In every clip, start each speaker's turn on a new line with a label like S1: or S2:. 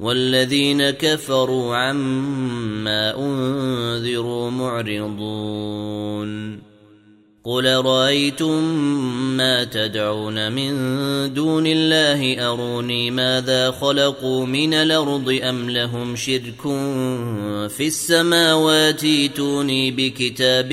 S1: والذين كفروا عما انذروا معرضون قل رايتم ما تدعون من دون الله اروني ماذا خلقوا من الارض ام لهم شرك في السماوات ائتوني بكتاب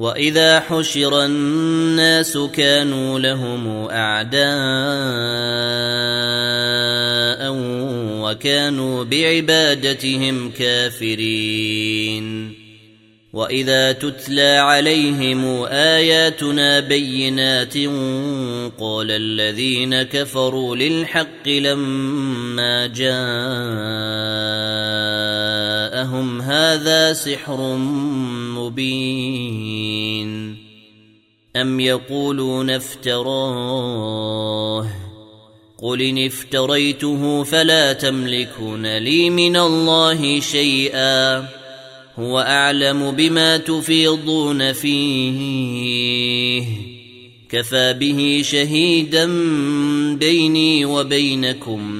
S1: واذا حشر الناس كانوا لهم اعداء وكانوا بعبادتهم كافرين واذا تتلى عليهم اياتنا بينات قال الذين كفروا للحق لما جاءوا أهم هذا سحر مبين أم يقولون افتراه قل إن افتريته فلا تملكون لي من الله شيئا هو أعلم بما تفيضون فيه كفى به شهيدا بيني وبينكم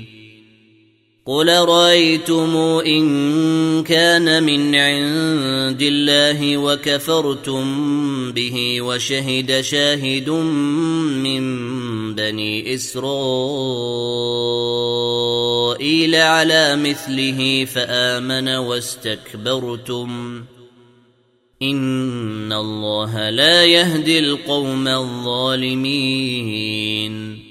S1: قل رايتم ان كان من عند الله وكفرتم به وشهد شاهد من بني اسرائيل على مثله فامن واستكبرتم ان الله لا يهدي القوم الظالمين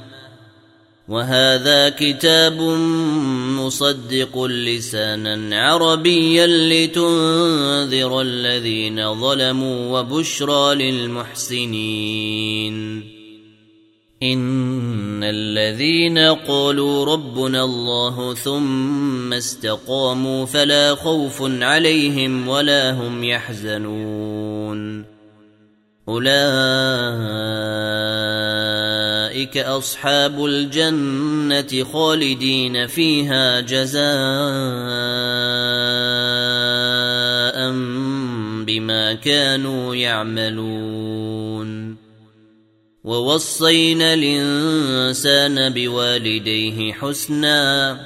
S1: وهذا كتاب مصدق لسانا عربيا لتنذر الذين ظلموا وبشرى للمحسنين ان الذين قالوا ربنا الله ثم استقاموا فلا خوف عليهم ولا هم يحزنون اولئك أولئك أصحاب الجنة خالدين فيها جزاء بما كانوا يعملون ووصينا الإنسان بوالديه حسناً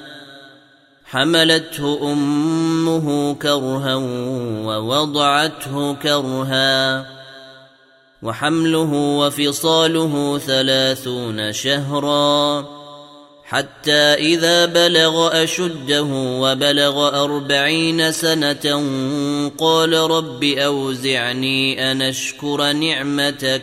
S1: حملته امه كرها ووضعته كرها وحمله وفصاله ثلاثون شهرا حتى إذا بلغ أشده وبلغ أربعين سنة قال رب أوزعني أن أشكر نعمتك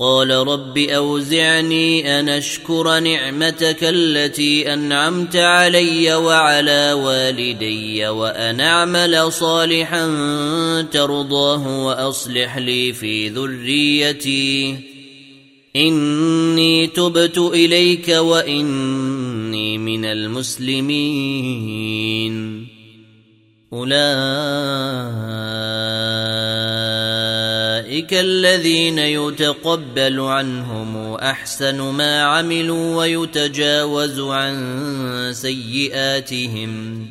S1: قال رب اوزعني ان اشكر نعمتك التي انعمت علي وعلى والدي وان اعمل صالحا ترضاه واصلح لي في ذريتي اني تبت اليك واني من المسلمين اولئك أولئك الذين يتقبل عنهم أحسن ما عملوا ويتجاوز عن سيئاتهم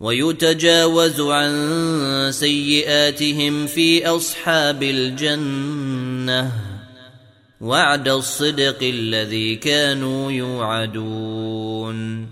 S1: ويتجاوز عن سيئاتهم في أصحاب الجنة وعد الصدق الذي كانوا يوعدون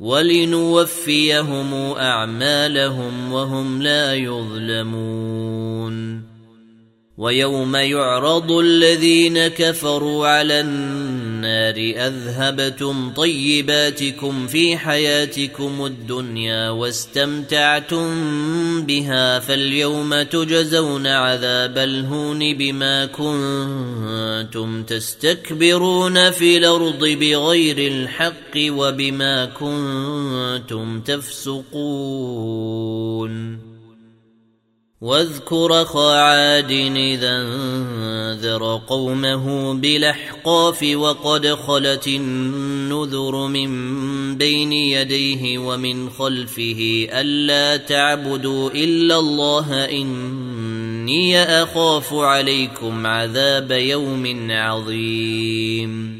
S1: ولنوفيهم اعمالهم وهم لا يظلمون ويوم يعرض الذين كفروا على النار النار أذهبتم طيباتكم في حياتكم الدنيا واستمتعتم بها فاليوم تجزون عذاب الهون بما كنتم تستكبرون في الأرض بغير الحق وبما كنتم تفسقون واذكر خعاد إذا انذر قومه بالأحقاف وقد خلت النذر من بين يديه ومن خلفه ألا تعبدوا إلا الله إني أخاف عليكم عذاب يوم عظيم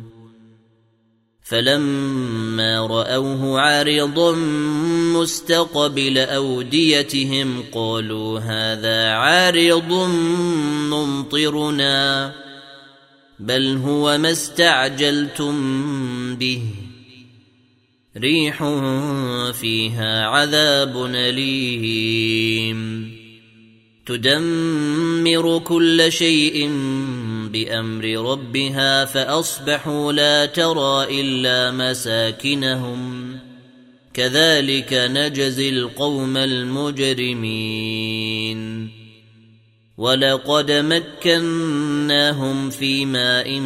S1: فلما رأوه عارضا مستقبل أوديتهم قالوا هذا عارض ممطرنا بل هو ما استعجلتم به ريح فيها عذاب أليم تدمر كل شيء بامر ربها فاصبحوا لا ترى الا مساكنهم كذلك نجزي القوم المجرمين ولقد مكناهم في ماء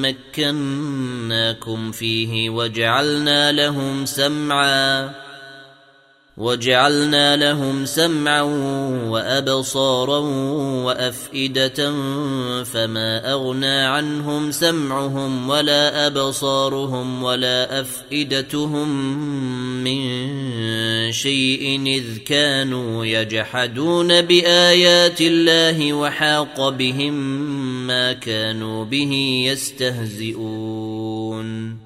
S1: مكناكم فيه وجعلنا لهم سمعاً وجعلنا لهم سمعا وابصارا وافئده فما اغنى عنهم سمعهم ولا ابصارهم ولا افئدتهم من شيء اذ كانوا يجحدون بايات الله وحاق بهم ما كانوا به يستهزئون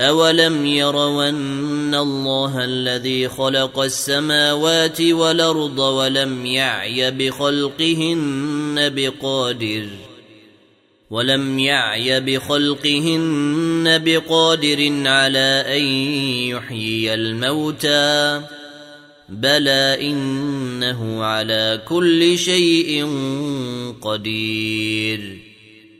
S1: أولم يرون الله الذي خلق السماوات والأرض ولم يعي بخلقهن بقادر ولم يعي بخلقهن بقادر على أن يحيي الموتى بلى إنه على كل شيء قدير